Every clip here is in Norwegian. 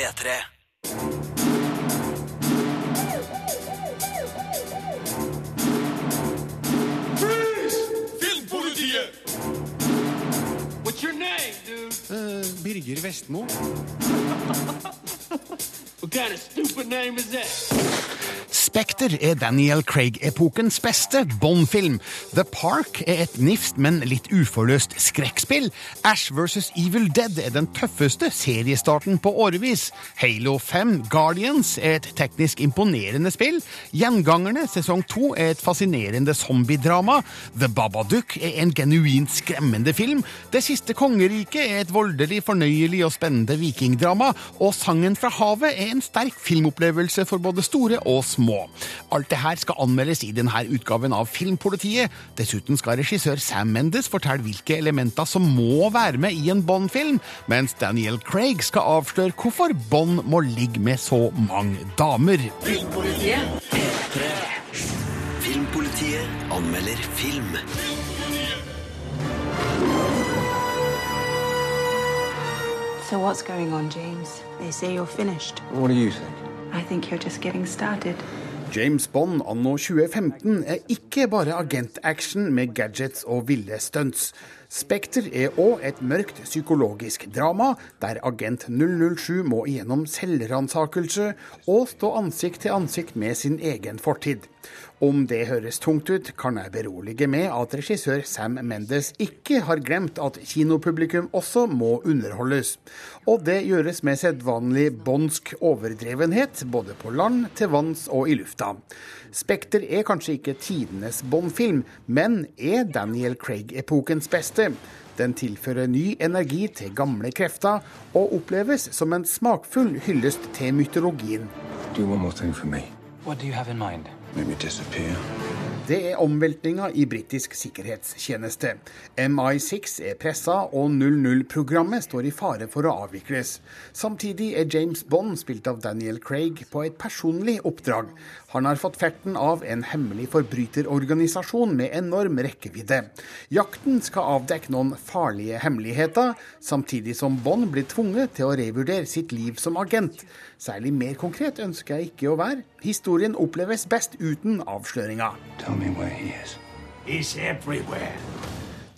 P3. Filmpolitiet! What's your name, dude? Birger Vestmo. What kind of stupid name is that? Spekter er Daniel Craig-epokens beste Bond-film. The Park er et nifst, men litt uforløst skrekkspill. Ash vs. Evil Dead er den tøffeste seriestarten på årevis. Halo 5 Guardians er et teknisk imponerende spill. Gjengangerne sesong 2 er et fascinerende zombiedrama. The Babadook er en genuint skremmende film. Det siste kongeriket er et voldelig, fornøyelig og spennende vikingdrama. Og Sangen fra havet er en sterk filmopplevelse for både store og små. Alt det her skal anmeldes i denne utgaven av Filmpolitiet. Dessuten skal regissør Sam Mendes fortelle hvilke elementer som må være med i en Bond-film, mens Daniel Craig skal avsløre hvorfor Bond må ligge med så mange damer. Filmpolitiet anmelder film. So what's going on, James? They say you're finished. What do you think? I think you're just getting started. James Bond anno 2015 er ikke bare agentaction med gadgets og ville stunts. Spekter er òg et mørkt psykologisk drama, der agent 007 må igjennom selvransakelse og stå ansikt til ansikt med sin egen fortid. Om det høres tungt ut, kan jeg berolige med at regissør Sam Mendes ikke har glemt at kinopublikum også må underholdes. Og det gjøres med sedvanlig bondsk overdrevenhet, både på land, til vanns og i lufta. Spekter er kanskje ikke tidenes Bond-film, men er Daniel Craig-epokens beste. Den tilfører ny energi til gamle krefter, og oppleves som en smakfull hyllest til mytologien. Do one more thing for me. What do you have in mind? Det er omveltninga i britisk sikkerhetstjeneste. MI6 er pressa, og 00-programmet står i fare for å avvikles. Samtidig er James Bond, spilt av Daniel Craig, på et personlig oppdrag. Han har fått ferten av en hemmelig forbryterorganisasjon med enorm rekkevidde. Jakten skal avdekke noen farlige hemmeligheter, samtidig som Bond blir tvunget til å revurdere sitt liv som agent. Særlig mer konkret ønsker jeg ikke å være. Historien oppleves best uten avsløringer. Tell me where he is. He's everywhere.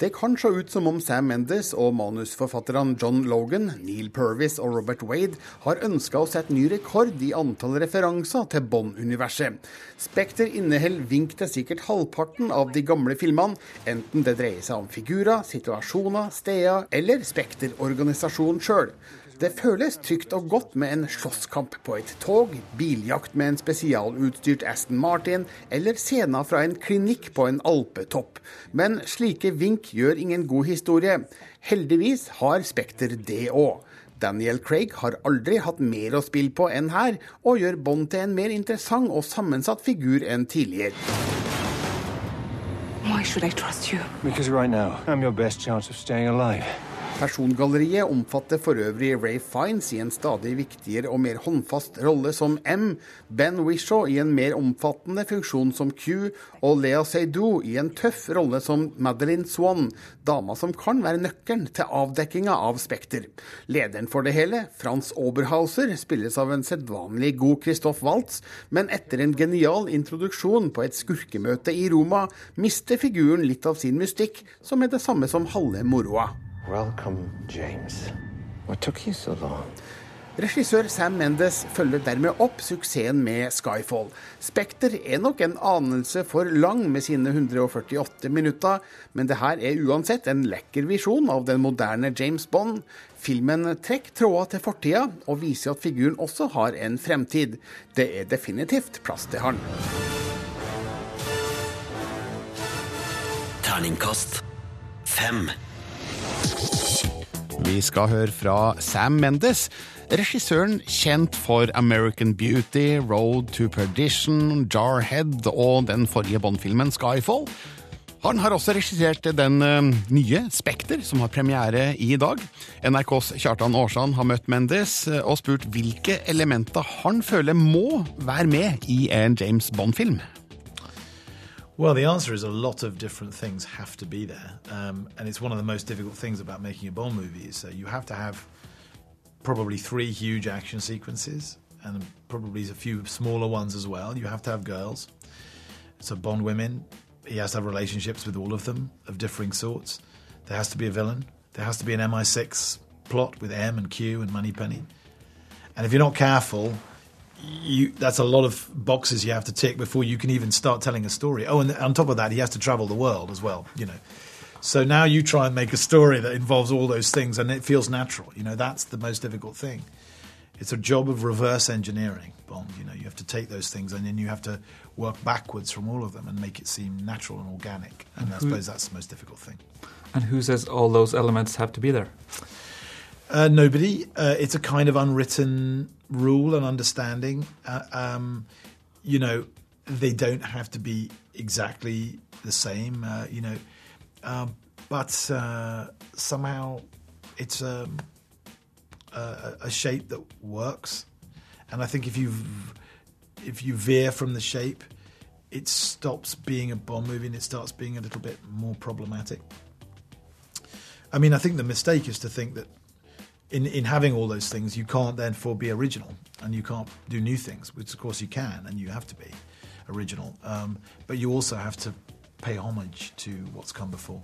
Det kan se ut som om Sam Mendes og manusforfatterne John Logan, Neil Purvis og Robert Wade har ønska å sette ny rekord i antall referanser til Bond-universet. Spekter inneholder vink til sikkert halvparten av de gamle filmene, enten det dreier seg om figurer, situasjoner, steder eller Spekter-organisasjonen sjøl. Det føles trygt og godt med en slåsskamp på et tog, biljakt med en spesialutstyrt Aston Martin eller scener fra en klinikk på en alpetopp. Men slike vink gjør ingen god historie. Heldigvis har Spekter det òg. Daniel Craig har aldri hatt mer å spille på enn her, og gjør Bond til en mer interessant og sammensatt figur enn tidligere. Why should I trust you? Because right now, I'm your best chance of staying alive. Persongalleriet omfatter for øvrig Ray Fiends i en stadig viktigere og mer håndfast rolle som M, Ben Wishaw i en mer omfattende funksjon som Q, og Lea Seydoux i en tøff rolle som Madeline Swan, dama som kan være nøkkelen til avdekkinga av Spekter. Lederen for det hele, Frans Oberhauser, spilles av en sedvanlig god Christoph Waltz, men etter en genial introduksjon på et skurkemøte i Roma, mister figuren litt av sin mystikk, som er det samme som halve moroa. Welcome, James. What took you so long? Regissør Sam Mendes følger dermed opp suksessen med Skyfall. Spekter er nok en anelse for lang med sine 148 minutter, men det her er uansett en lekker visjon av den moderne James Bond. Filmen trekker tråder til fortida, og viser at figuren også har en fremtid. Det er definitivt plass til han. Terningkast fem. Vi skal høre fra Sam Mendes. Regissøren kjent for American Beauty, Road to Perdition, Jarhead og den forrige Bond-filmen Skyfall. Han har også regissert den eh, nye Spekter, som har premiere i dag. NRKs Kjartan Aarsand har møtt Mendes eh, og spurt hvilke elementer han føler må være med i en James Bond-film. Well, the answer is a lot of different things have to be there, um, and it's one of the most difficult things about making a Bond movie. Is uh, you have to have probably three huge action sequences and probably a few smaller ones as well. You have to have girls. So Bond women, he has to have relationships with all of them of differing sorts. There has to be a villain. There has to be an MI6 plot with M and Q and Moneypenny. And if you're not careful, you that's a lot of boxes you have to tick before you can even start telling a story. Oh, and on top of that, he has to travel the world as well. You know, so now you try and make a story that involves all those things, and it feels natural. You know, that's the most difficult thing. It's a job of reverse engineering, Bond. You know, you have to take those things and then you have to work backwards from all of them and make it seem natural and organic. And I suppose that's the most difficult thing. And who says all those elements have to be there? Uh, nobody. Uh, it's a kind of unwritten rule and understanding. Uh, um, you know, they don't have to be exactly the same. Uh, you know, um, but uh, somehow it's um, a, a shape that works. And I think if you if you veer from the shape, it stops being a bomb movie and it starts being a little bit more problematic. I mean, I think the mistake is to think that in, in having all those things, you can't therefore be original and you can't do new things, which of course you can and you have to be original. Um, but you also have to pay homage to what's come before.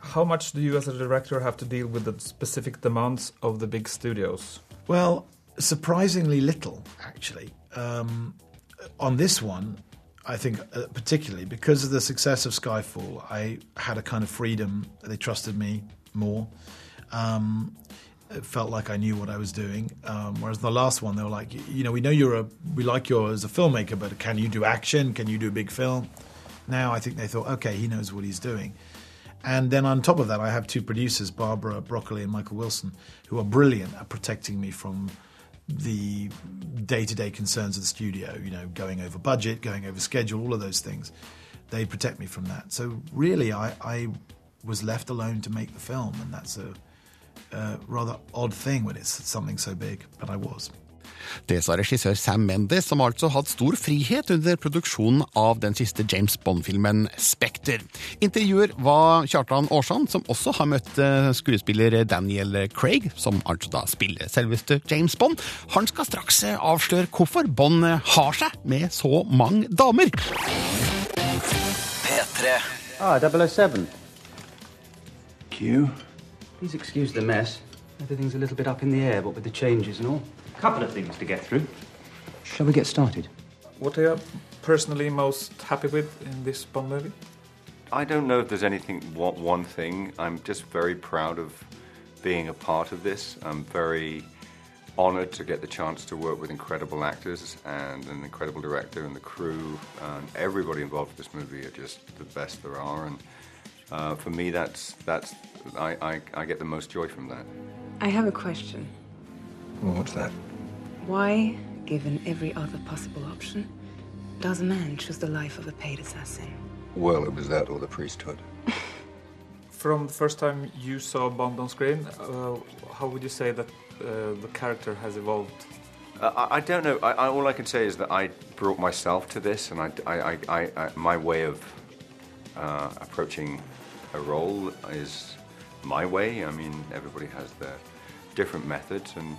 How much do you, as a director, have to deal with the specific demands of the big studios? Well, surprisingly little, actually. Um, on this one, I think uh, particularly because of the success of Skyfall, I had a kind of freedom. They trusted me more. Um, it felt like I knew what I was doing. Um, whereas the last one, they were like, you know, we know you're a, we like you as a filmmaker, but can you do action? Can you do a big film? Now I think they thought, okay, he knows what he's doing. And then on top of that, I have two producers, Barbara Broccoli and Michael Wilson, who are brilliant at protecting me from the day-to-day concerns of the studio. You know, going over budget, going over schedule, all of those things. They protect me from that. So really, I, I was left alone to make the film, and that's a, a rather odd thing when it's something so big. But I was. Det sa regissør Sam Mendes, som altså hatt stor frihet under produksjonen av den siste James Bond-filmen Spekter. Intervjuer var Kjartan Aarsand, som også har møtt eh, skuespiller Daniel Craig, som altså da spiller selveste James Bond. Han skal straks eh, avsløre hvorfor Bond har seg med så mange damer. P3. Ah, 007. Q? Please excuse the mess. Everything's a little bit up in the air, what with the changes and all. A couple of things to get through. Shall we get started? What are you personally most happy with in this Bond movie? I don't know if there's anything one, one thing. I'm just very proud of being a part of this. I'm very honored to get the chance to work with incredible actors and an incredible director and the crew and everybody involved with this movie are just the best there are and uh, for me that's that's I, I, I get the most joy from that. I have a question. Well, what's that? Why, given every other possible option, does a man choose the life of a paid assassin? Well, it was that or the priesthood. From the first time you saw Bond on screen, uh, how would you say that uh, the character has evolved? Uh, I, I don't know. I, I, all I can say is that I brought myself to this, and I, I, I, I my way of uh, approaching a role is my way. I mean, everybody has their different methods, and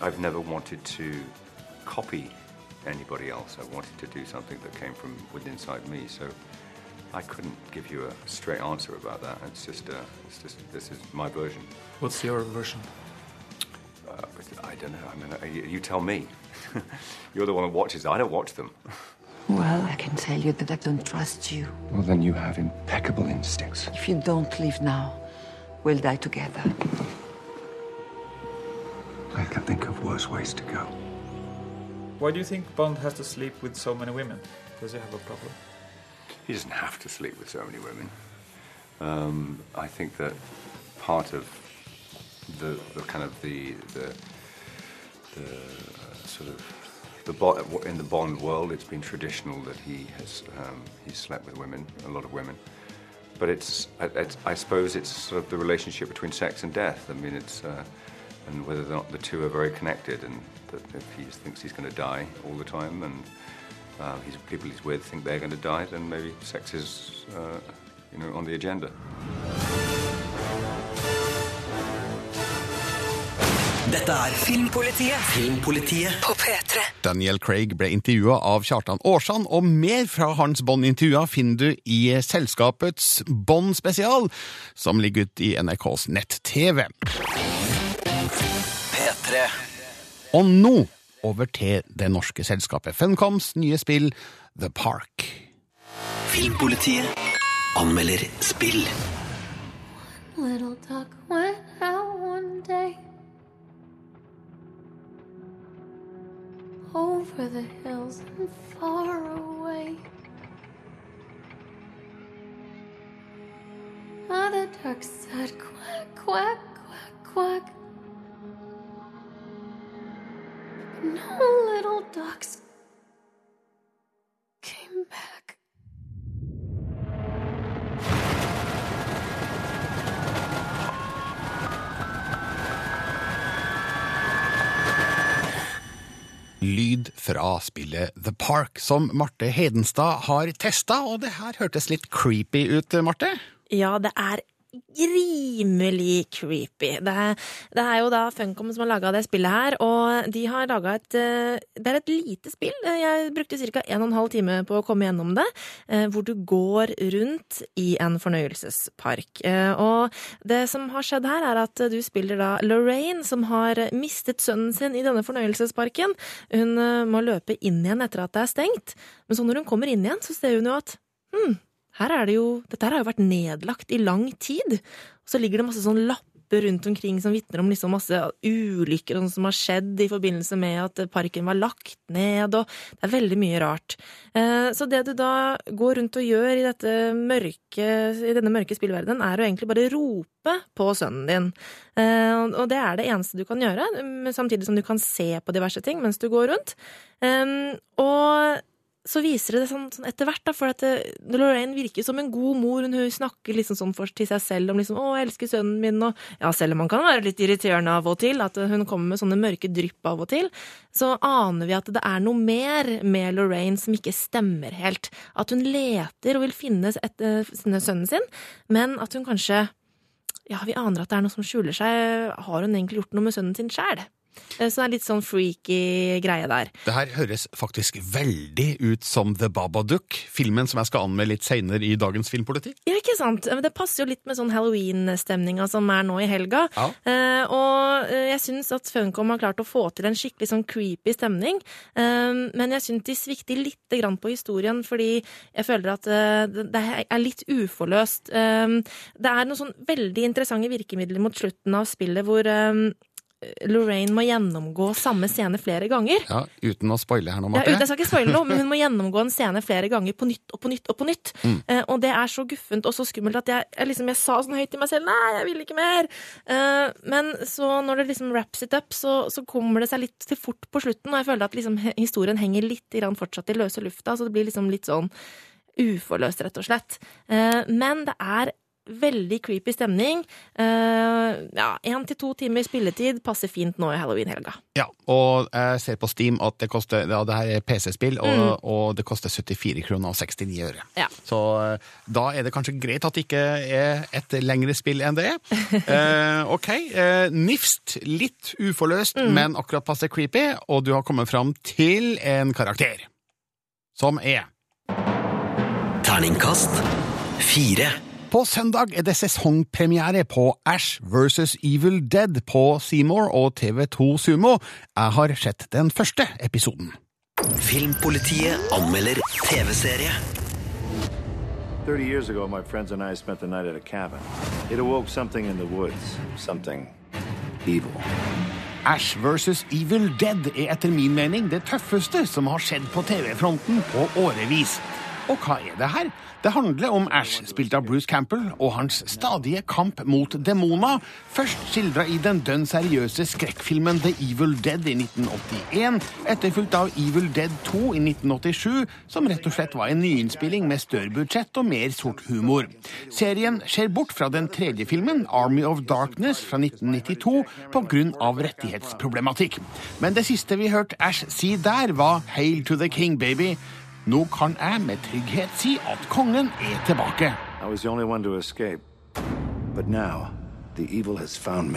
I've never wanted to copy anybody else. I wanted to do something that came from within inside me. So I couldn't give you a straight answer about that. It's just, uh, it's just this is my version. What's your version? Uh, I don't know. I mean, you, you tell me. You're the one who watches. I don't watch them. Well, I can tell you that I don't trust you. Well, then you have impeccable instincts. If you don't leave now, we'll die together. I can think of worse ways to go. Why do you think Bond has to sleep with so many women? Does he have a problem? He doesn't have to sleep with so many women. Um, I think that part of the, the kind of the the, the uh, sort of the in the Bond world, it's been traditional that he has um, he's slept with women, a lot of women. But it's, it's, I suppose it's sort of the relationship between sex and death. I mean, it's uh, and whether or not the two are very connected, and that if he thinks he's going to die all the time, and uh, people he's with think they're going to die, then maybe sex is, uh, you know, on the agenda. Dette er Filmpolitiet Filmpolitiet på P3. Daniel Craig ble intervjua av Kjartan Aarsand, og mer fra hans Bond-intervjua finner du i selskapets Bond-spesial, som ligger ute i NRKs nett-TV. P3 Og nå over til det norske selskapet Funcoms nye spill The Park. Filmpolitiet anmelder spill. Little duck went out one day over the hills and far away. Ah, Mother duck said quack, quack, quack, quack. Lyd spillet The Park, som Marte Hedenstad har testa, og det her hørtes litt creepy ut, Marte? Ja, det er rimelig creepy. Det er, det er jo da Funcom som har laga det spillet her, og de har laga et eh, Det er et lite spill. Jeg brukte ca. 1 12 time på å komme gjennom det, eh, hvor du går rundt i en fornøyelsespark. Eh, Og det som har skjedd her, er at du spiller da Lorraine, som har mistet sønnen sin i denne fornøyelsesparken. Hun eh, må løpe inn igjen etter at det er stengt, men så når hun kommer inn igjen, så ser hun jo at hm, her er det jo, dette her har jo vært nedlagt i lang tid. Og så ligger det masse sånn lapper rundt omkring som vitner om liksom masse ulykker som har skjedd i forbindelse med at parken var lagt ned, og det er veldig mye rart. Eh, Så det du da går rundt og gjør i, dette mørke, i denne mørke spillverdenen, er å egentlig bare rope på sønnen din. Eh, Og det er det eneste du kan gjøre, samtidig som du kan se på diverse ting mens du går rundt. Eh, Og så viser det sånn, sånn etter hvert, da, for at det, Lorraine virker som en god mor. Hun, hun snakker liksom sånn for, til seg selv om liksom 'Å, jeg elsker sønnen min', og ja, selv om han kan være litt irriterende av og til, at hun kommer med sånne mørke drypp av og til, så aner vi at det er noe mer med Lorraine som ikke stemmer helt. At hun leter og vil finne et, eh, sønnen sin, men at hun kanskje ja, vi aner at det er noe som skjuler seg. Har hun egentlig gjort noe med sønnen sin sjæl? Så det er litt sånn freaky greie der. Det her høres faktisk veldig ut som The Babadook, filmen som jeg skal anmelde litt seinere i dagens Filmpoliti. Ja, ikke sant? Men Det passer jo litt med sånn Halloween-stemninga som er nå i helga. Ja. Eh, og eh, jeg syns at Funcom har klart å få til en skikkelig sånn creepy stemning. Eh, men jeg syns de svikter lite grann på historien, fordi jeg føler at eh, det er litt uforløst. Eh, det er noen sånn veldig interessante virkemidler mot slutten av spillet hvor eh, Lorraine må gjennomgå samme scene flere ganger. Ja, Uten å spoile her nå, Ja, uten, jeg skal ikke spoile noe, men hun må gjennomgå en scene flere ganger på nytt og på nytt og på nytt. Mm. Eh, og det er så guffent og så skummelt at jeg, jeg, liksom, jeg sa sånn høyt til meg selv nei, jeg vil ikke mer. Eh, men så når det liksom wraps it up, så, så kommer det seg litt til fort på slutten, og jeg føler at liksom, historien henger litt fortsatt i løse lufta, så det blir liksom litt sånn uforløst, rett og slett. Eh, men det er veldig creepy stemning. Eh, ja, én til to timer spilletid passer fint nå i halloween-helga. Ja, og jeg ser på Steam at det koster Ja, det her er PC-spill, og, og det koster 74 kroner og 69 øre. Ja. Så eh, da er det kanskje greit at det ikke er et lengre spill enn det er. Eh, ok, Uh, nifst. Litt uforløst, men akkurat passe creepy, og du har kommet fram til en karakter. Som er Terningkast fire. På søndag er det sesongpremiere på Ash vs. Evil Dead på Seymour og TV2 Sumo. Jeg har sett den første episoden. Filmpolitiet anmelder TV-serie. 30 years ago, my friends and I spent the night at a cabin. It awoke something in the woods. Something evil. Ash vs. Evil Dead er etter min mening det tøffeste som har skjedd på TV-fronten på årevis. Og hva er det her? Det handler om Ash, spilt av Bruce Campbell, og hans stadige kamp mot demoner. Først skildra i den dønn seriøse skrekkfilmen The Evil Dead i 1981, etterfulgt av Evil Dead 2 i 1987, som rett og slett var en nyinnspilling med større budsjett og mer sort humor. Serien ser bort fra den tredje filmen, Army of Darkness fra 1992, på grunn av rettighetsproblematikk. Men det siste vi hørte Ash si der, var Hail to the King, baby. Nå kan jeg med trygghet si at kongen er tilbake. I was the only one to escape. But now, the evil has found.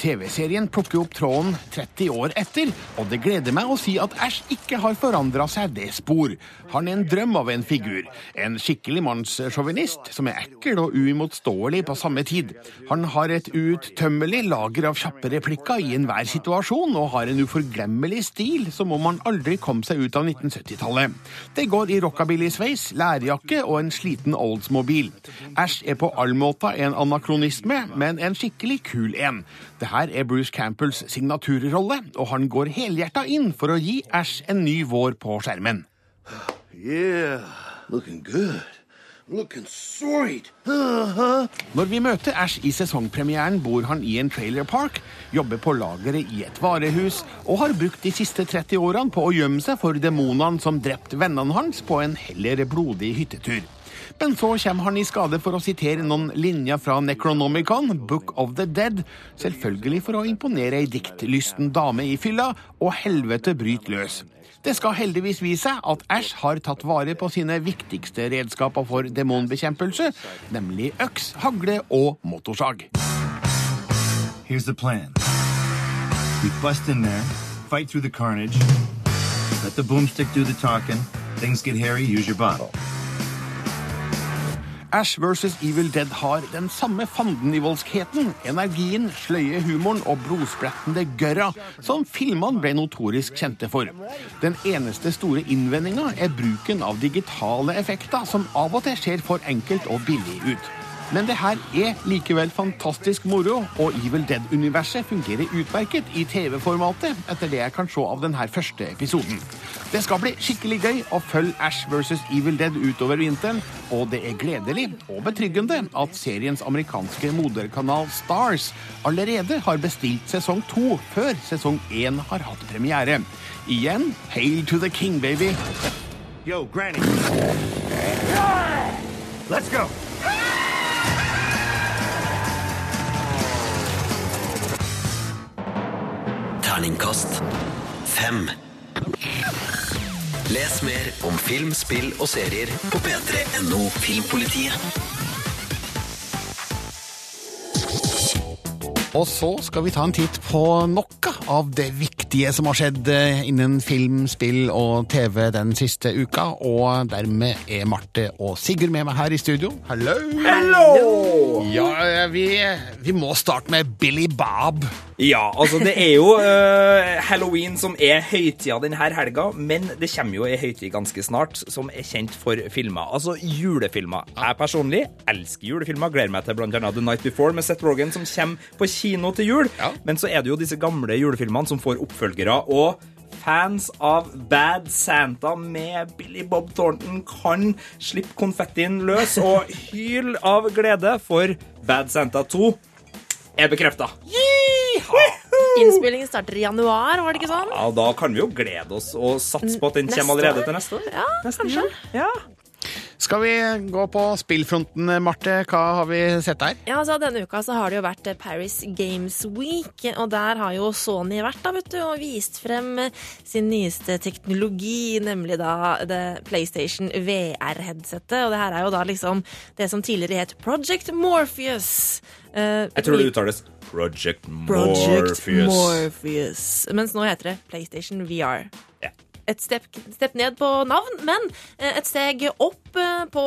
TV-serien plukker opp tråden 30 år etter, og det gleder meg å si at Ash ikke har forandra seg det spor. Han er en drøm av en figur. En skikkelig mannssjåvinist som er ekkel og uimotståelig på samme tid. Han har et uuttømmelig lager av kjappe replikker i enhver situasjon, og har en uforglemmelig stil som om han aldri kom seg ut av 1970-tallet. Det går i rockabilly-sveis, lærjakke og en sliten Oldsmobil. Ash er på all måte en anakronisme, men en skikkelig kul en. Det her er Bruce Campbells signaturrolle, og han går helhjerta inn for å gi Ash en ny vår på skjermen. Yeah, looking good. Looking sweet. Når vi møter Ash i sesongpremieren, bor han i en trailerpark, jobber på lageret i et varehus og har brukt de siste 30 årene på å gjemme seg for demonene som drepte vennene hans på en heller blodig hyttetur. Men så kommer han i skade for å sitere noen linjer fra Necronomicon, Book of the Dead, selvfølgelig for å imponere ei diktlysten dame i fylla, og helvete bryter løs. Det skal heldigvis vise seg at Ash har tatt vare på sine viktigste redskaper for demonbekjempelse, nemlig øks, hagle og motorsag. Here's the plan. We bust in there, fight through the carnage, let the boomstick do the talking. Things get hairy, use your bottle. Ash vs. Evil Dead har den samme fandenivoldskheten, energien, sløye humoren og blodsprettende gørra som filmene ble notorisk kjente for. Den eneste store innvendinga er bruken av digitale effekter, som av og til ser for enkelt og billig ut. Men det her er likevel fantastisk moro, og Evil Dead-universet fungerer utmerket i TV-formatet, etter det jeg kan se av denne første episoden. Det skal bli skikkelig gøy å følge Ash vs. Evil Dead utover vinteren, og det er gledelig og betryggende at seriens amerikanske moderkanal Stars allerede har bestilt sesong to før sesong én har hatt premiere. Igjen, hail to the king, baby! Yo, Granny. Let's go. Terningkast fem. Les mer om film, spill og serier på p3.no Filmpolitiet. Og så skal vi ta en titt på noe av det viktige som har skjedd eh, innen film, spill og TV den siste uka. Og dermed er Marte og Sigurd med meg her i studio. Hallo! Hello! Ja, eh, vi, vi må starte med Billy Bob. Ja, altså det er jo uh, halloween som er høytida denne helga, men det kommer jo ei høytid ganske snart som er kjent for filmer. Altså julefilmer. Jeg personlig elsker julefilmer. Gleder meg til annet The Night Before med Seth Rogan som kommer på kino til jul. Men så er det jo disse gamle julefilmene som får oppfølgere. og Fans av Bad Santa med Billy Bob Thornton kan slippe konfettien løs og hyle av glede, for Bad Santa 2 er bekrefta. Innspillingen starter i januar, var det ikke sånn? Ja, Da kan vi jo glede oss og satse på at den kommer allerede til neste år. Ja, kanskje. Ja. Skal vi gå på spillfronten, Marte? Hva har vi sett der? Ja, altså Denne uka så har det jo vært Paris Games Week, og der har jo Sony vært da, vet du, og vist frem sin nyeste teknologi, nemlig da det PlayStation VR-headsetet. Og det her er jo da liksom det som tidligere het Project Morpheus. Uh, Jeg tror det uttales Project Project Morpheus. Morpheus. Mens nå heter det PlayStation VR. Et step, step ned på navn, men eh, et steg opp eh, på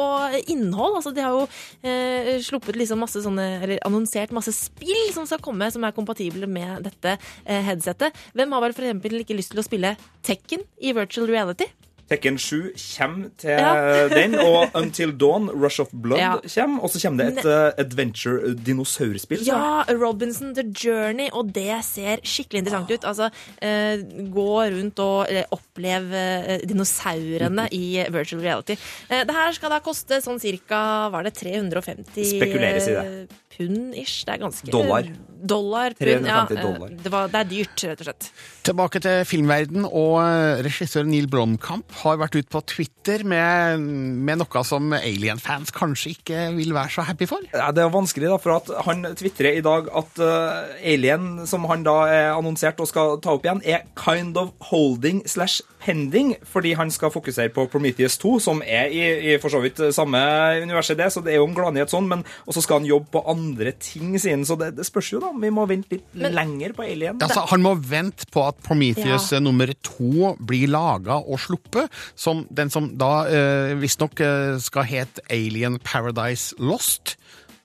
innhold. Altså, de har jo eh, sluppet liksom masse sånne, eller annonsert masse spill som skal komme, som er kompatible med dette eh, headsetet. Hvem har vel eksempel ikke lyst til å spille Tekken i virtual reality? Tekken 7 kommer til Ja. den, og Until Dawn, Rush of Blood, Ja. kommer. Og så kommer det et eh, adventure dinosaurspill. så Ja, Robinson The Journey, og det ser skikkelig interessant ut. Altså, eh, gå rundt og eh, oppleve eh, dinosaurene i virtual reality. Eh, det her skal da koste sånn cirka var det 350 Spekuleres i det. eh, pund ish. Det er ganske Dollar. Dollar, 350 ja. 350 eh, dollar. Det, var, det er dyrt, rett og slett. Tilbake til filmverden, og eh, regissør Neil Blomkamp har vært ute på Twitter med, med noe som Alien-fans kanskje ikke vil være så happy for. Ja, det er vanskelig, da, for at han tvitrer i dag at eh, Alien, som han da er annonsert og skal ta opp igjen, er kind of holding slash pending, fordi han skal fokusere på Prometheus 2, som er i, i for så vidt samme universet, det, så det er jo en gladnyhet sånn, men også skal han jobbe på andre ting siden, så det, det spørs jo, da. Vi må vente litt Men- lenger på Alien. Altså, han må vente på at Prometheus Ja. eh, nummer to blir laga og sluppet, som den som da eh, visstnok eh, skal hete Alien Paradise Lost.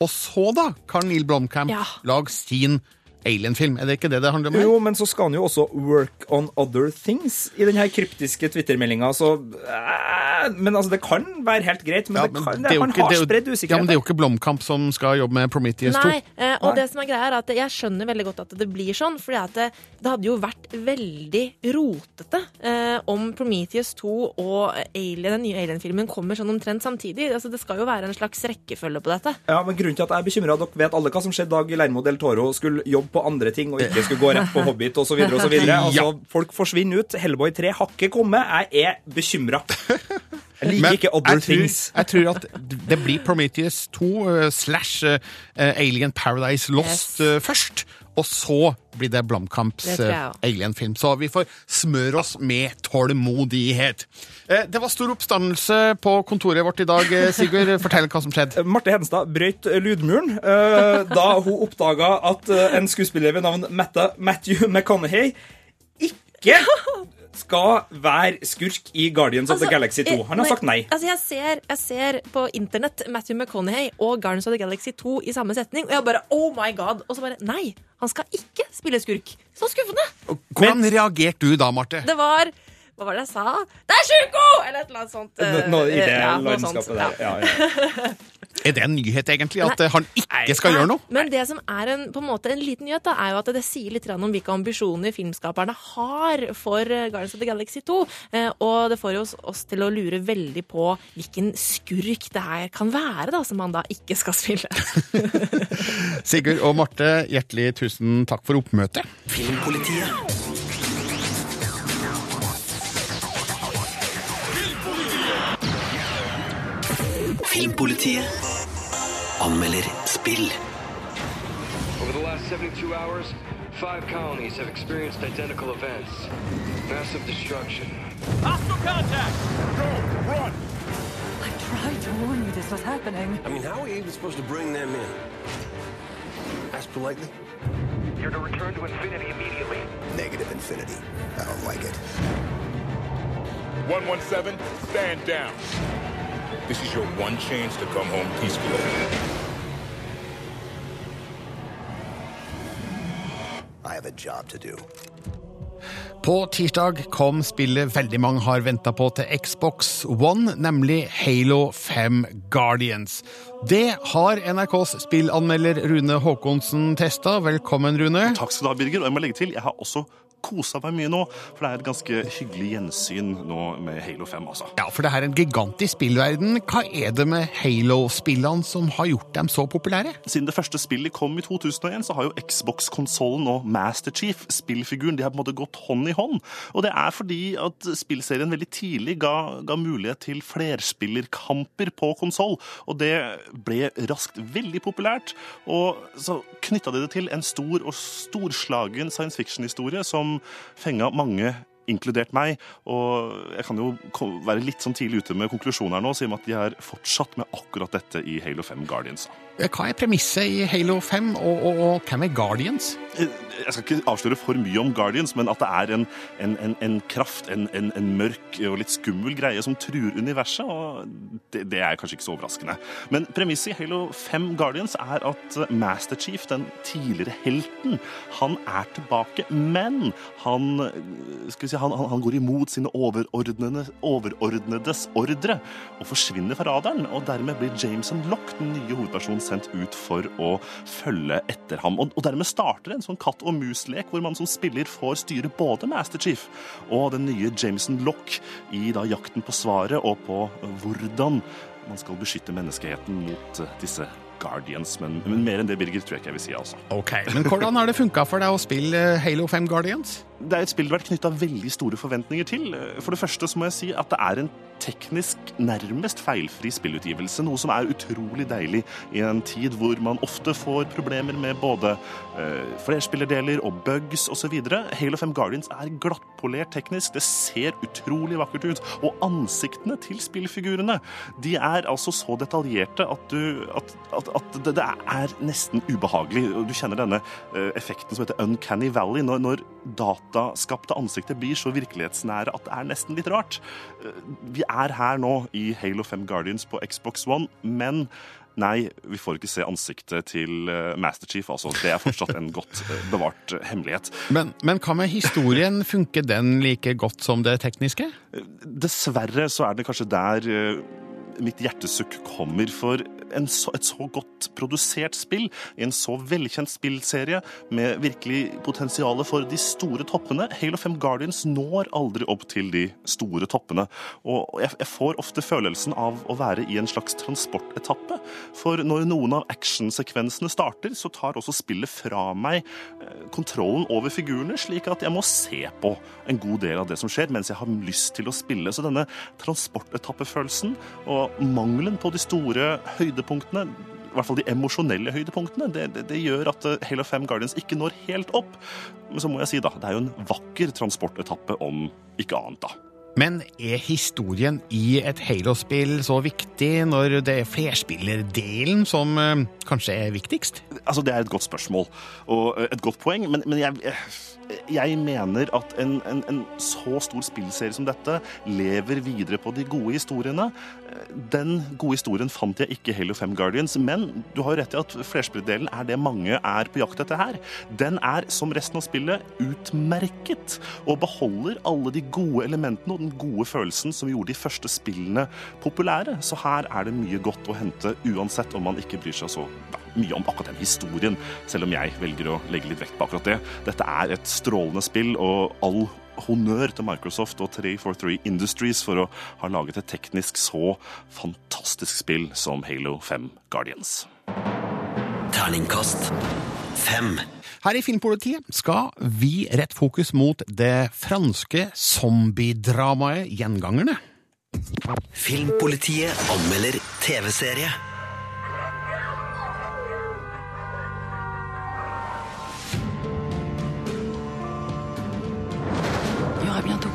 Og så, da, kan Neil Blomkamp Ja. lage sin Alien-film. Er det ikke det det handler om? her? Jo, men så skal han jo også work on other things i den her kryptiske Twitter-meldinga, så eh, Men altså, det kan være helt greit, men, Ja, det kan, det det, ikke- har spredd usikkerhet. Ja, men det er jo ikke Blomkamp som skal jobbe med Prometheus 2. Nei, eh, og Nei. det som er greia er at jeg skjønner veldig godt at det blir sånn, fordi at det, det hadde jo vært veldig rotete eh, om Prometheus 2 og Alien, den nye Alien-filmen kommer sånn omtrent samtidig. Altså, det skal jo være en slags rekkefølge på dette. Ja, men Grunnen til at jeg er bekymra, dere vet alle hva som skjedde da Guillermo del Toro skulle jobbe på andre ting og ikke skulle gå rett på Hobbit osv. Altså, Ja. folk forsvinner ut. Hellboy 3 har ikke kommet. Jeg er bekymra. Jeg liker Men ikke other things. jeg tror at det blir Prometheus 2 eh, slash eh, Alien Paradise Lost yes. først. Og så blir det Blomkamps eh. Alien-film. Så vi får smøre oss med tålmodighet. Eh, Det var stor oppstandelse på kontoret vårt i dag. eh, Sigurd, fortell hva som skjedde. Marte Hedenstad brøt lydmuren eh, da hun oppdaga at eh, en skuespiller ved navn Matthew McConaughey ikke skal være skurk i Guardians of the Galaxy 2. Han har sagt nei. Altså, jeg ser, jeg ser på internett Matthew McConaughey og Guardians of the Galaxy 2 i samme setning, og jeg bare oh my god. Og så bare nei, han skal ikke spille skurk. Så skuffende. Hvordan reagerte du da, Marte? Det var Hva var det jeg sa? Det er Sjuko! Eller et eller annet sånt. eh, Nå, I det ja, landskapet sånt, der. ja. Ja, ja. Er det en nyhet, egentlig, at Nei. han ikke skal Nei, gjøre noe? Men det som er en, på en måte en liten nyhet, da, er jo at det sier litt om hvilke ambisjoner filmskaperne har for eh, Guardians of the Galaxy 2. Eh, og det får jo oss, oss til å lure veldig på hvilken skurk det her kan være, da, som han da ikke skal spille. Sigurd og Marte, hjertelig tusen takk for oppmøtet. Filmpolitiet. Filmpolitiet anmelder spill. Over the last 72 hours, five colonies have experienced identical events. Massive destruction. Hostile contact! Go! Run! I tried to warn you this was happening. I mean, how are you even supposed to bring them in? Ask politely. You're to return to Infinity immediately. Negative infinity. I don't like it. 117, stand down. This is your one chance to come home peacefully. I have a job to do. På tirsdag kom spillet veldig mange har venta på til Xbox One, nemlig Halo 5 Guardians. Det har NRKs spillanmelder Rune Haakonsen testa. Velkommen, Rune. Takk skal du ha, Birger. Og jeg må legge til, jeg har også kosa meg mye nå, for det er et ganske hyggelig gjensyn nå med Halo 5, altså. Ja, for det er en gigantisk spillverden. Hva er det med Halo-spillene som har gjort dem så populære? Siden det første spillet kom i 2001, så har jo Xbox-konsollen og Master Chief, spillfiguren, de har på en måte gått hånd i hånd. Og det er fordi at spillserien veldig tidlig ga, ga mulighet til flerspillerkamper på konsoll, og det ble raskt veldig populært. Og så knytta de det til en stor og storslagen science fiction-historie som fenga mange inkludert meg, og jeg kan jo være litt sånn tidlig ute med konklusjoner nå, siden at de har fortsatt med akkurat dette i Halo 5 Guardians. Hva er premisset i Halo 5, og, og, og hvem er Guardians? Eh, Jeg skal ikke avsløre for mye om Guardians, men at det er en, en, en, en kraft, en, en, en mørk og litt skummel greie som truer universet, og det, det er kanskje ikke så overraskende. Men premisset i Halo 5 Guardians er at Master Chief, den tidligere helten, han er tilbake, men han, eh, skal vi si, han, han, han går imot sine overordnede, overordnedes ordre og forsvinner fra radaren, og dermed blir Jameson Lock, den nye hovedpersonen, sendt ut for å følge etter ham. Og, og dermed starter en sånn katt og mus-lek, hvor man som spiller får styre både Master Chief og den nye Jameson Lock i da jakten på svaret og på hvordan man skal beskytte menneskeheten mot eh, disse Guardians. Men, men mer enn det, Birger, tror jeg ikke jeg vil si, altså. Ok, Men hvordan har det funka for deg å spille Halo 5 Guardians? Det er et spill det har vært knytta veldig store forventninger til. For det første så må jeg si at det er en teknisk nærmest feilfri spillutgivelse, noe som er utrolig deilig i en tid hvor man ofte får problemer med både uh, flerspillerdeler og bugs osv. Halo 5 Guardians er glattpolert teknisk, det ser utrolig vakkert ut. Og ansiktene til spillfigurene de er altså så detaljerte at, du, at, at, at det, det er nesten ubehagelig. Du kjenner denne uh, effekten som heter Uncanny Valley, når, når dataskapte ansiktet blir så virkelighetsnære at det er nesten litt rart. Eh, Vi er her nå i Halo 5 Guardians på Xbox One, men Nei, vi får ikke se ansiktet til Masterchief. Master Chief, altså. Det er fortsatt en godt eh, bevart eh, hemmelighet. Men, men hva med historien? Funker den like godt som det tekniske? Dessverre så er det kanskje der eh, mitt hjertesukk kommer. For så, et så godt produsert spill, i en så velkjent spillserie, med virkelig potensial for de store toppene Halo 5 Guardians når aldri opp til de store toppene. Og jeg, jeg får ofte følelsen av å være i en slags transportetappe. For når noen av actionsekvensene starter, så tar også spillet fra meg eh, kontrollen over figurene, slik at jeg må se på en god del av det som skjer, mens jeg har lyst til å spille. Så denne transportetappefølelsen og mangelen på de store høydepunktene i hvert fall de emosjonelle høydepunktene. Det, det, det gjør at eh, Halo 5 Guardians ikke når helt opp. Men så må jeg si, da, det er jo en vakker transportetappe, om ikke annet, da. Men er historien i et Halo-spill så viktig når det er flerspillerdelen som eh, kanskje er viktigst? Altså, Det er et godt spørsmål og eh, et godt poeng, men, men jeg, jeg mener at en, en, en så stor spillserie som dette lever videre på de gode historiene. Den gode historien fant jeg ikke i Halo 5 Guardians, men du har jo rett i at flerspillerdelen er det mange er på jakt etter her. Den er, som resten av spillet, utmerket og beholder alle de gode elementene og den gode følelsen som gjorde de første spillene populære. Så her er det mye godt å hente, uansett om man ikke bryr seg så da, mye om akkurat den historien, selv om jeg velger å legge litt vekt på akkurat det. Dette er et strålende spill, og all honnør til Microsoft og 343 Industries for å ha laget et teknisk så fantastisk spill som Halo 5 Guardians. Terningkast fem. Her i Filmpolitiet skal vi rette fokus mot det franske zombiedramaet Gjengangerne. Filmpolitiet anmelder TV-serie.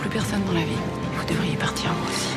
Plus personne dans la ville. Vous devriez partir vous aussi.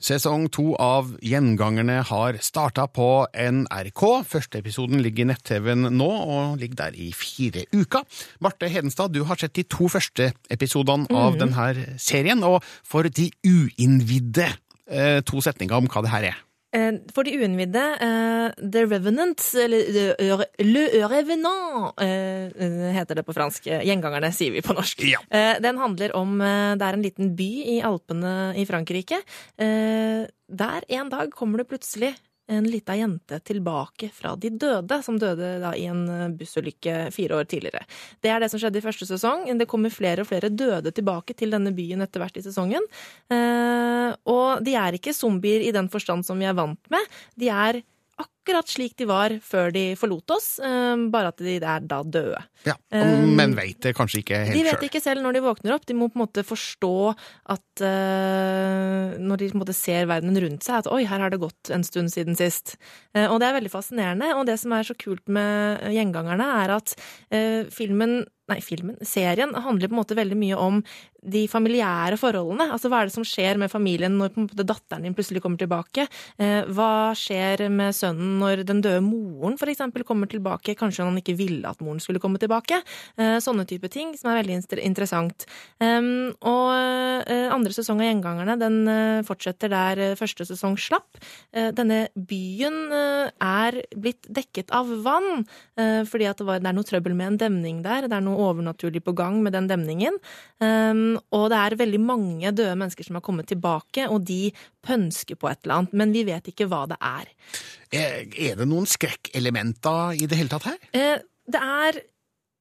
Sesong to av Gjengangerne har starta på NRK. Første episoden ligger i nett-TV-en nå, og ligger der i fire uker. Marte Hedenstad, du har sett de to første episodene av Mhm. denne serien, og for de uinnvidde, eh, to setninger om hva det her er. Eh, For de uinnvidde, uh, The Revenant, eller Le Revenant uh, heter det på fransk. Gjengangerne, sier vi på norsk. Eh, Den handler om eh, Det er en liten by i Alpene i Frankrike. Eh, Der en dag kommer det plutselig en lita jente tilbake fra de døde, som døde da i en eh, bussulykke fire år tidligere. Det er det som skjedde i første sesong. Det kommer flere og flere døde tilbake til denne byen etter hvert i sesongen. Eh, og de er ikke zombier i den forstand som vi er vant med. De er akkurat slik de var før de forlot oss, eh, bare at de er da døde. Ja, Eh, Men veit det kanskje ikke De vet sjøl. ikke selv når de våkner opp. De må på en måte forstå at eh, Når de på en måte ser verden rundt seg, at oi, her har det gått en stund siden sist. Og det er veldig fascinerende. Og det som er så kult med Gjengangerne, er at filmen Nei, filmen, serien handler på en måte veldig mye om de familiære forholdene. Altså hva er det som skjer med familien når på en måte datteren din plutselig kommer tilbake? Hva skjer med sønnen når den døde moren eksempel kommer tilbake? Kanskje han ikke ville at moren skulle komme tilbake? Eh, sånne type ting som er veldig interessant. Og eh, andre sesong av Gjengangerne den eh, fortsetter der første sesong slapp. Denne byen er blitt dekket av vann, fordi det, var, det er noe trøbbel med en demning der. Det er noe overnaturlig på gang med den demningen. Og det er veldig mange døde mennesker som har kommet tilbake, og de pønsker på et eller annet, men vi vet ikke hva det er. Er, er det noen skrekkelementer i det hele tatt her? Eh, det er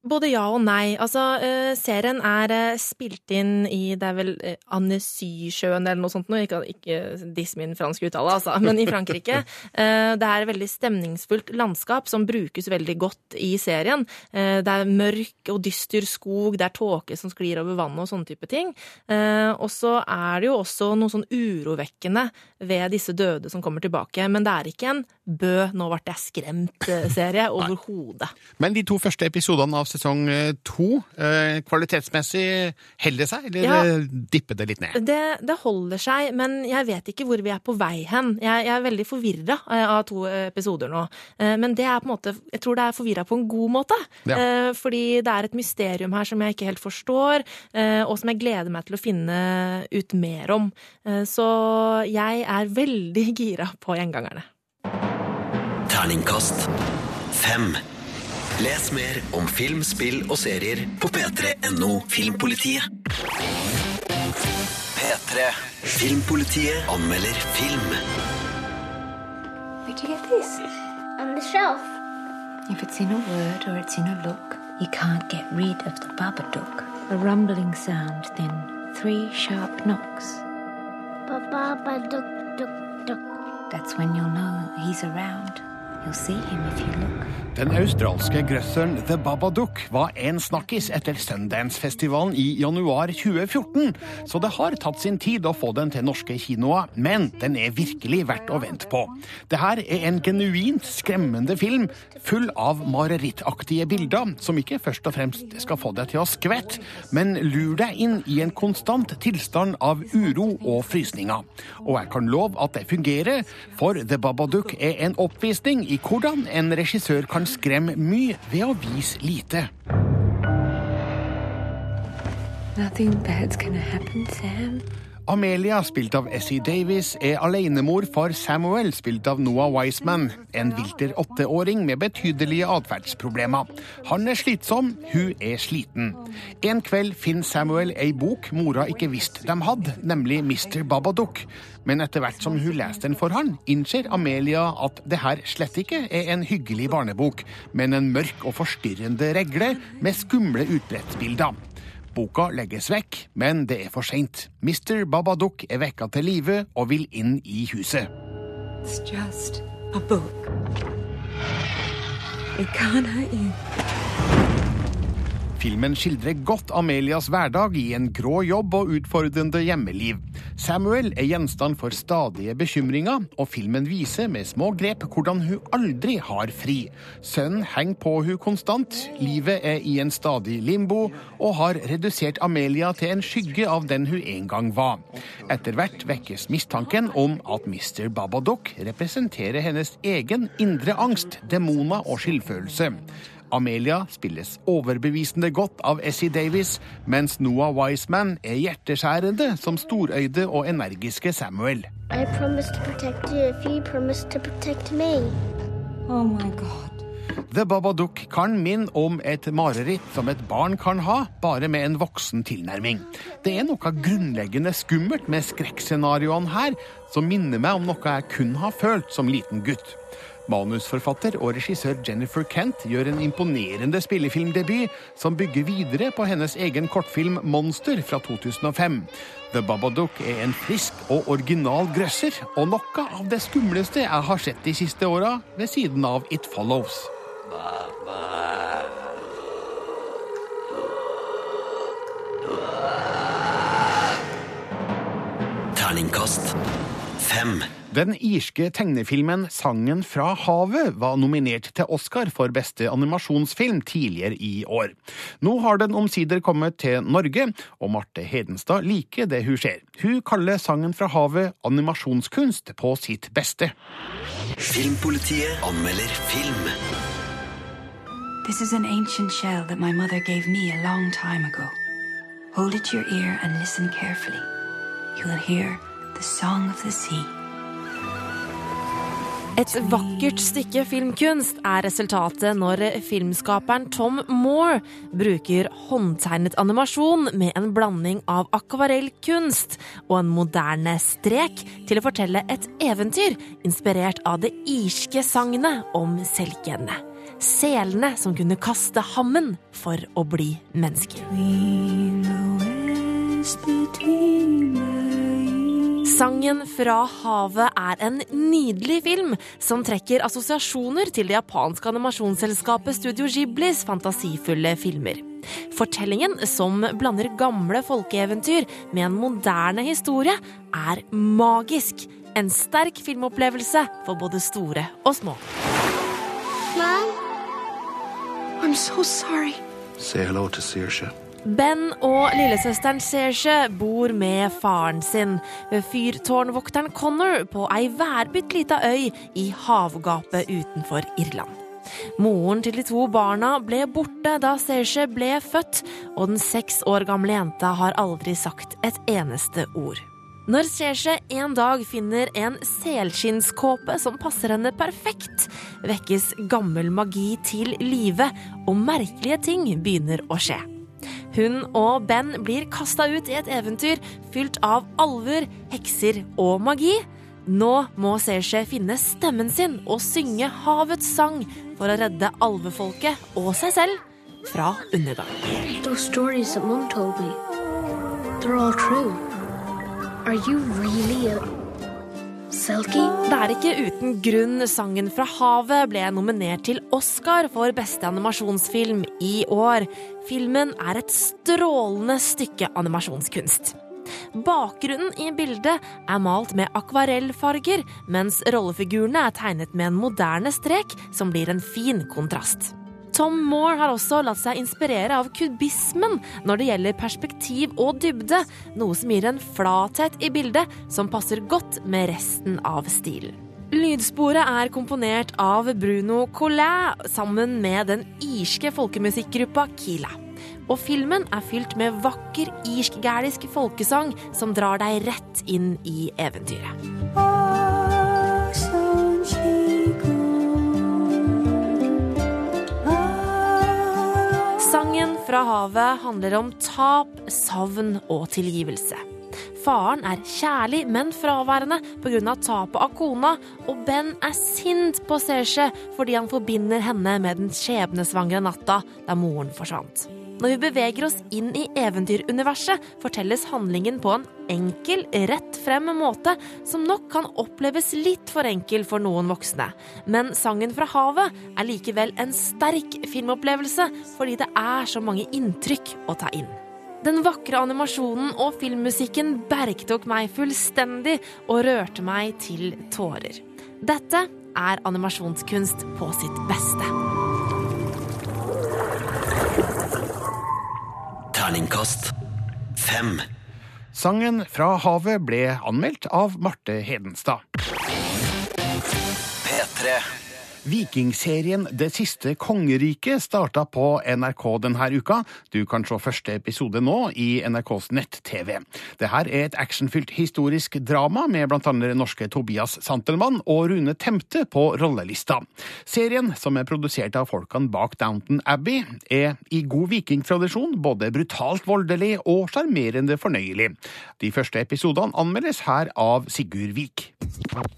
Både ja og nei. Altså, eh, serien er eh, spilt inn i Det er vel uh, Annecy-sjøen eller noe sånt noe. Ikke, ikke diss min franske uttale, altså, men i Frankrike. Eh, det er et veldig stemningsfullt landskap som brukes veldig godt i serien. Eh, det er mørk og dyster skog, det er tåke som sklir over vannet og sånne type ting. Eh, og så er det jo også noe sånn urovekkende ved disse døde som kommer tilbake. Men det er ikke en Bø, nå ble jeg skremt-serie overhodet. Men de to første episodene av sesong eh, to, eh, kvalitetsmessig holder seg, eller Ja. eh, dipper det litt ned? Det, det holder seg, men jeg vet ikke hvor vi er på vei hen. Jeg, jeg er veldig forvirra av to episoder nå. Eh, Men det er på en måte, jeg tror det er forvirra på en god måte. Ja. Eh, Fordi det er et mysterium her som jeg ikke helt forstår, eh, og som jeg gleder meg til å finne ut mer om. Eh, Så jeg er veldig gira på gjengangerne. Terningkast fem. Les mer om film, spill og serier på p3.no Filmpolitiet. P3. Filmpolitiet anmelder film. Where'd you get this? On the shelf. If it's in a word or it's in a look, you can't get rid of the Babadook. A rumbling sound, then three sharp knocks. Ba-ba-ba, duck, duck, duck. That's when you'll know he's around. Den australske grøsseren The Babadook var en snakkis etter Sundance-festivalen i januar 2014, så det har tatt sin tid å få den til norske kinoer, men den er virkelig verdt å vente på. Det her er en genuint skremmende film, full av marerittaktige bilder, som ikke først og fremst skal få deg til å skvette, men lur deg inn i en konstant tilstand av uro og frysninger. Og jeg kan love at det fungerer, for The Babadook er en oppvisning i hvordan en regissør kan skremme mye ved å vise lite. Nothing bad's gonna happen, Sam. Amelia, spilt av Essie Davis, er alenemor for Samuel, spilt av Noah Wiseman, en vilter åtteåring med betydelige atferdsproblemer. Han er slitsom, hun er sliten. En kveld finner Samuel ei bok mora ikke visste de hadde, nemlig Mr. Babadook. Men etter hvert som hun leser den for han, innser Amelia at det her slett ikke er en hyggelig barnebok, men en mørk og forstyrrende regle med skumle utbrettsbilder. Boka legges vekk, men det er for seint. Mr. Babadook er vekka til live og vil inn i huset. It's just a book. It can't hurt you. Filmen skildrer godt Amelias hverdag i en grå jobb og utfordrende hjemmeliv. Samuel er gjenstand for stadige bekymringer, og filmen viser med små grep hvordan hun aldri har fri. Sønnen henger på hun konstant, livet er i en stadig limbo, og har redusert Amelia til en skygge av den hun en gang var. Etter hvert vekkes mistanken om at Mr. Babadook representerer hennes egen indre angst, demoner og skyldfølelse. Amelia spilles overbevisende godt av Essie Davis, mens Noah Wiseman er hjerteskjærende som storøyde og energiske Samuel. I promised to protect you if you promised to protect me. Oh my god. The Babadook kan minne om et mareritt som et barn kan ha, bare med en voksen tilnærming. Det er noe grunnleggende skummelt med skrekkscenarioene her, som minner meg om noe jeg kun har følt som liten gutt. Manusforfatter og regissør Jennifer Kent gjør en imponerende spillefilmdebut som bygger videre på hennes egen kortfilm Monster fra 2005. The Babadook er en frisk og original grøsser, og noe av det skumleste jeg har sett de siste åra, ved siden av It Follows. Terningkast fem. Den irske tegnefilmen Sangen fra havet var nominert til Oscar for beste animasjonsfilm tidligere i år. Nå har den omsider kommet til Norge, og Marte Hedenstad liker det hun ser. Hun kaller Sangen fra havet animasjonskunst på sitt beste. Filmpolitiet anmelder film. This is an ancient shell that my mother gave me a long time ago. Hold it to your ear and listen carefully. You will hear the song of the sea. Et vakkert stykke filmkunst er resultatet når filmskaperen Tom Moore bruker håndtegnet animasjon med en blanding av akvarellkunst og en moderne strek til å fortelle et eventyr inspirert av det irske sagnet om selkene. selene som kunne kaste hammen for å bli mennesker. Sangen fra havet er en nydelig film som trekker assosiasjoner til det japanske animasjonsselskapet Studio Ghiblis fantasifulle filmer. Fortellingen, som blander gamle folkeeventyr med en moderne historie, er magisk. En sterk filmopplevelse for både store og små. Mom? I'm so sorry. Say hello to Saoirse. Ben og lillesøsteren Serge bor med faren sin ved fyrtårnvokteren Connor på ei værbitt lita øy i havgapet utenfor Irland. Moren til de to barna ble borte da Serge ble født, og den seks år gamle jenta har aldri sagt et eneste ord. Når Serge en dag finner en selskinnskåpe som passer henne perfekt, vekkes gammel magi til live, og merkelige ting begynner å skje. Hun og Ben blir kasta ut i et eventyr fylt av alver, hekser og magi. Nå må Serge finne stemmen sin og synge havets sang for å redde alvefolket og seg selv fra undergang. Those Selkie? Det er ikke uten grunn sangen fra havet ble nominert til Oscar for beste animasjonsfilm i år. Filmen er et strålende stykke animasjonskunst. Bakgrunnen i bildet er malt med akvarellfarger, mens rollefigurene er tegnet med en moderne strek som blir en fin kontrast. Tom Moore har også latt seg inspirere av kubismen når det gjelder perspektiv og dybde, noe som gir en flathet i bildet som passer godt med resten av stilen. Lydsporet er komponert av Bruno Collet sammen med den irske folkemusikkgruppa Kila. Og filmen er fylt med vakker irsk-gælisk folkesang som drar deg rett inn i eventyret. Sangen fra havet handler om tap, savn og tilgivelse. Faren er kjærlig, men fraværende pga. tapet av kona, og Ben er sint på Serge fordi han forbinder henne med den skjebnesvangre natta da moren forsvant. Når vi beveger oss inn i eventyruniverset, fortelles handlingen på en enkel, rett frem måte som nok kan oppleves litt for enkel for noen voksne. Men Sangen fra havet er likevel en sterk filmopplevelse fordi det er så mange inntrykk å ta inn. Den vakre animasjonen og filmmusikken bergtok meg fullstendig og rørte meg til tårer. Dette er animasjonskunst på sitt beste. Terningkast fem. Sangen fra havet ble anmeldt av Marte Hedenstad. P3. Vikingserien Det siste kongeriket starta på NRK denne uka. Du kan se første episode nå i NRKs nett-TV. Det her er et actionfylt historisk drama med bl.a. norske Tobias Santelmann og Rune Temte på rollelista. Serien, som er produsert av folkene bak Downton Abbey, er i god vikingtradisjon både brutalt voldelig og sjarmerende fornøyelig. De første episodene anmeldes her av Sigurd Vik.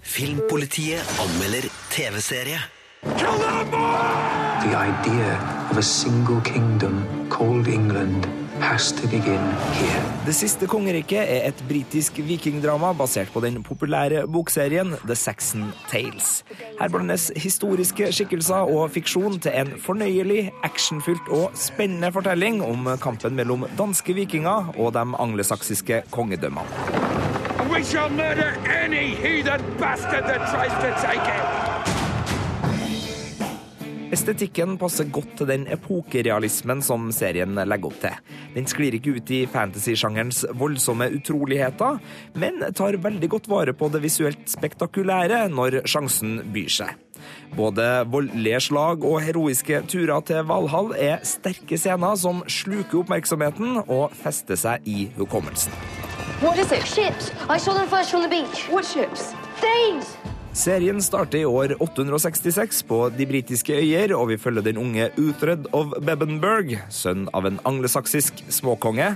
Filmpolitiet anmelder TV-serie. The idea of a single kingdom called England has to begin here. Det siste kongeriket er et britisk vikingdrama basert på den populære bokserien The Saxon Tales. Her blandes historiske skikkelser og fiksjon til en fornøyelig, actionfylt og spennende fortelling om kampen mellom danske vikinger og de anglesaksiske kongedømmene. We shall murder any heathen bastard that tries to take it! Estetikken passer godt til den epokerealismen som serien legger opp til. Den sklir ikke ut i fantasy-sjangerens voldsomme utroligheter, men tar veldig godt vare på det visuelt spektakulære når sjansen byr seg. Både voldelige slag og heroiske turer til Valhall er sterke scener som sluker oppmerksomheten og fester seg i hukommelsen. What is it? Ships. I saw them first from the beach. What ships? These. Serien starter i år 866 på de britiske øyer, og vi følger den unge Uthred of Bebenberg, sønn av en anglesaksisk småkonge.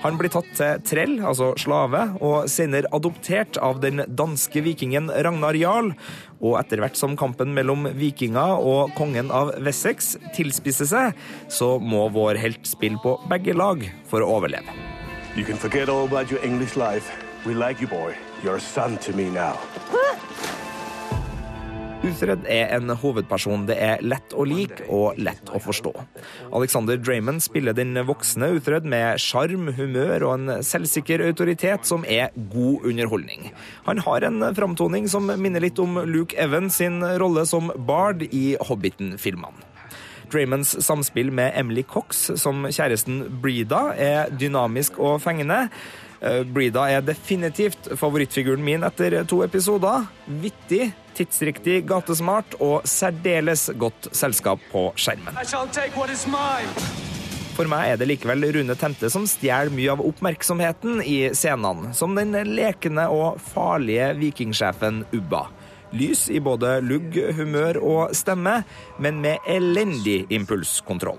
Han blir tatt til trell, altså slave, og senere adoptert av den danske vikingen Ragnar Jarl. Og etter hvert som kampen mellom vikinger og kongen av Wessex tilspisser seg, så må vår helt spille på begge lag for å overleve. You can forget all about your English life. We like you, boy. You're a son to me now. Uthred er en hovedperson det er lett å like og lett å forstå. Alexander Draymond spiller den voksne Uthred med sjarm, humør og en selvsikker autoritet som er god underholdning. Han har en framtoning som minner litt om Luke Evans sin rolle som Bard i Hobbiten-filmene. Draymonds samspill med Emily Cox som kjæresten Breeda er dynamisk og fengende. Breeda er definitivt favorittfiguren min etter to episoder. Vittig, tidsriktig, gatesmart og særdeles godt selskap på skjermen. For meg er det likevel Rune Tente som stjeler mye av oppmerksomheten i scenene, som den lekende og farlige vikingsjefen Ubba. Lys i både lugg, humør og stemme, men med elendig impulskontroll.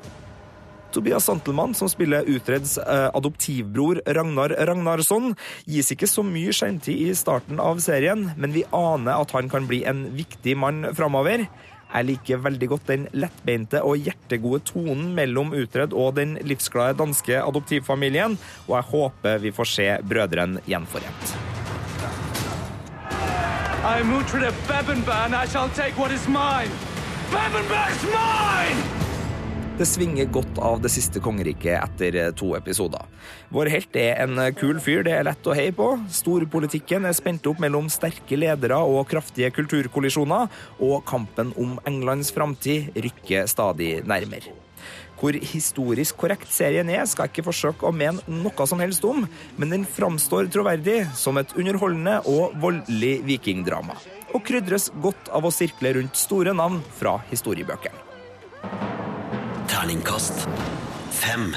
Tobias Santelmann, som spiller Utreds eh, adoptivbror Ragnar Ragnarsson, gis ikke så mye skjermtid i starten av serien, men vi aner at han kan bli en viktig mann framover. Jeg liker veldig godt den lettbeinte og hjertegode tonen mellom Utred og den livsglade danske adoptivfamilien, og jeg håper vi får se brødrene gjenforent. I am Uhtred of Bebenbar, and I shall take what is mine. Bebenbar's mine! Det svinger godt av det siste kongeriket etter eh, to episoder. Vår helt er en eh, kul fyr det er lett å heie på. Storpolitikken er spent opp mellom sterke ledere og kraftige kulturkollisjoner, og kampen om Englands framtid rykker stadig nærmere. Hvor historisk korrekt serien er, skal jeg ikke forsøke å mene noe som helst om, men den framstår troverdig som et underholdende og voldelig vikingdrama. Og krydres godt av å sirkle rundt store navn fra historiebøkene. Terningkast fem.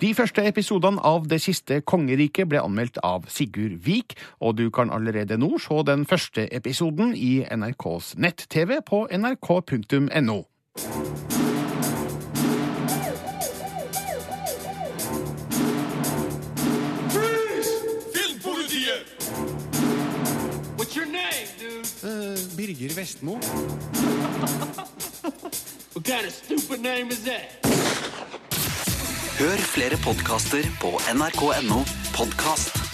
De første episodene av Det siste kongeriket ble anmeldt av Sigurd Vik, og du kan allerede nå se den første episoden i NRKs nett-TV på nrk.no. Freeze! Filmpolitiet! What's your? Birger Vestmo. Kind of? Hør flere podkaster på nrk.no podkast.